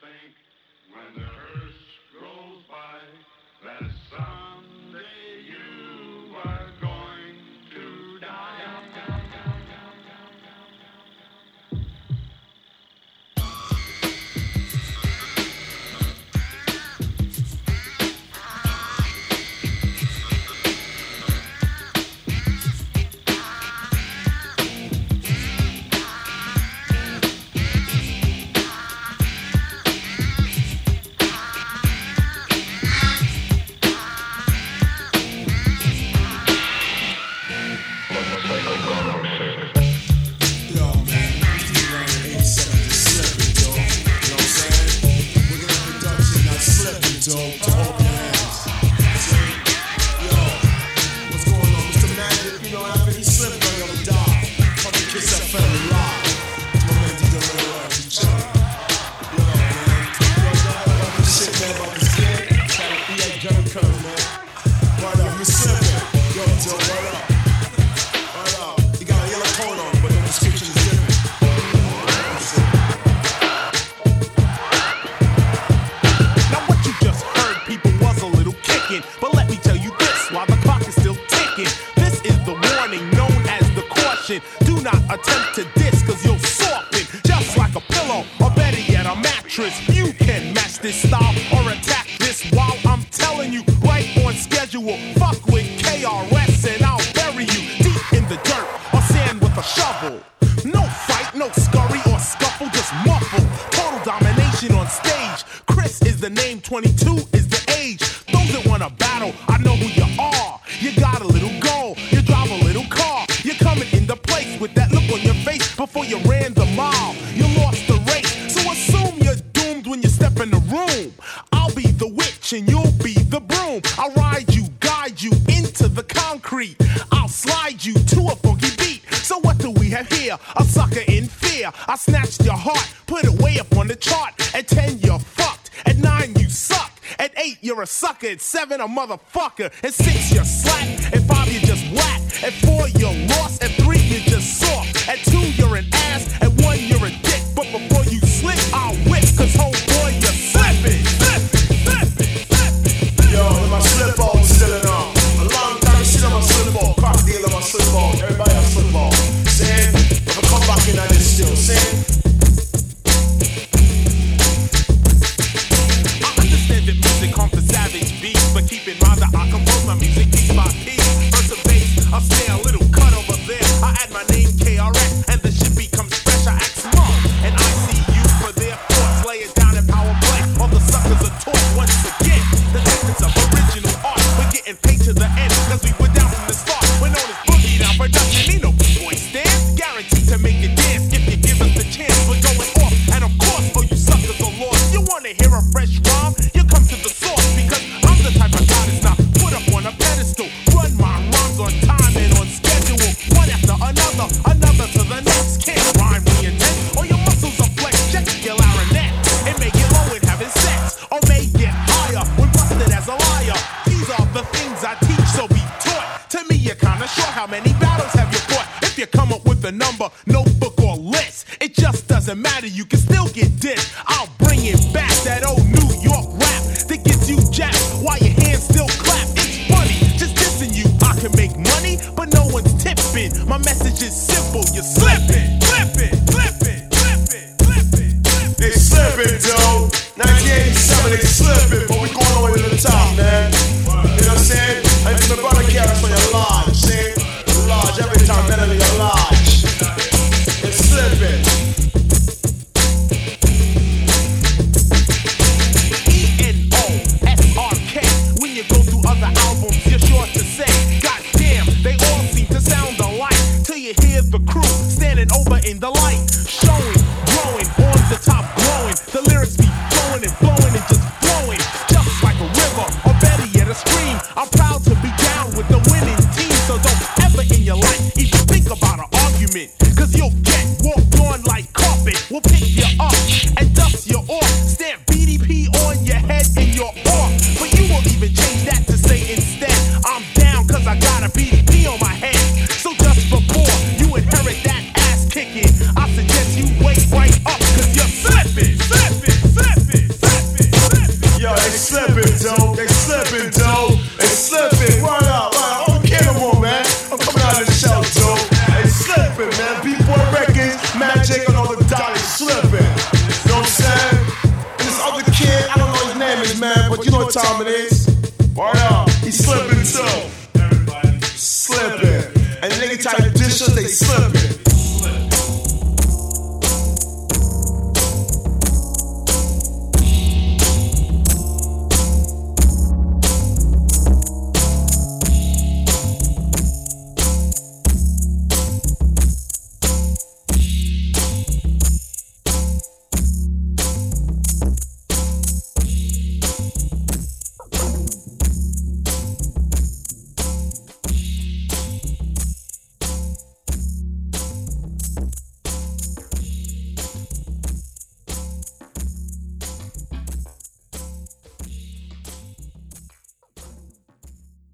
think when the hearse goes by that someday You got a yellow horn but don't sketch it in. Not what you just heard people was a little kicking, but let me tell you this while the clock is still ticking. This is the warning known as the caution. Do not attempt to ditch cuz you'll swamp it. Just like a pillow or better yet a mattress. You can match this style No fight, no scurry or scuffle, just muffle. Total domination on stage. Chris is the name, 22 is the age. Those that wanna battle, I know who you are. You got a little goal, you drive a little car. You're coming in the place with that look on your face before you ran the mile. You lost the race, so assume you're doomed when you step in the room. I'll be the witch and you'll be the broom. I'll ride you, guide you into the concrete. Have here? A sucker in fear. I snatched your heart, put it way up on the chart. At 10, you're fucked. At 9, you suck. At 8, you're a sucker. At 7, a motherfucker. At 6, you're slack. At 5, you're just whack. At 4, you're lost. At 3, you're just soft. At 2, you're an ass. But keep in mind that I compose my music piece by piece. First a bass, a snare, a little cut over there. I add my name KRS, and the shit becomes fresh. I act small, and I see you for their thoughts. Lay it down in power play. All the suckers are taught once again. Another, to the next. Can't rhyme reinvent, or your muscles are flexed. Check your clarinet. It may get low in having sex, or may get higher when busted as a liar. These are the things I teach, so be taught. To me, you're kinda short. How many battles have you fought? If you come up with a number, notebook or list, it just doesn't matter. You can still get dissed. I'll bring it back. Slipping, Joe. 1987, they slipping, but we going all the way to the top, man. You know what I'm saying? And to my brother for your lodge, see? Lodge every time, better than your lodge. They slipping. E-N-O-S-R-K. When you Suggest you wake right up, cause you're slipping, slipping, slipping, slipping, slipping. Yo, they slipping, dope. They slipping, dope. They slipping. Run up, right out. I'm killing one, man. I'm coming out of the show, dope. They slipping, man. B-Boy Records, Magic, and all the dollars slipping. You know what I'm saying? And this other kid, I don't know his name is, man, but you know what time it is. Right up, He's slipping, too. Slipping. And nigga try to dish us, they slipping.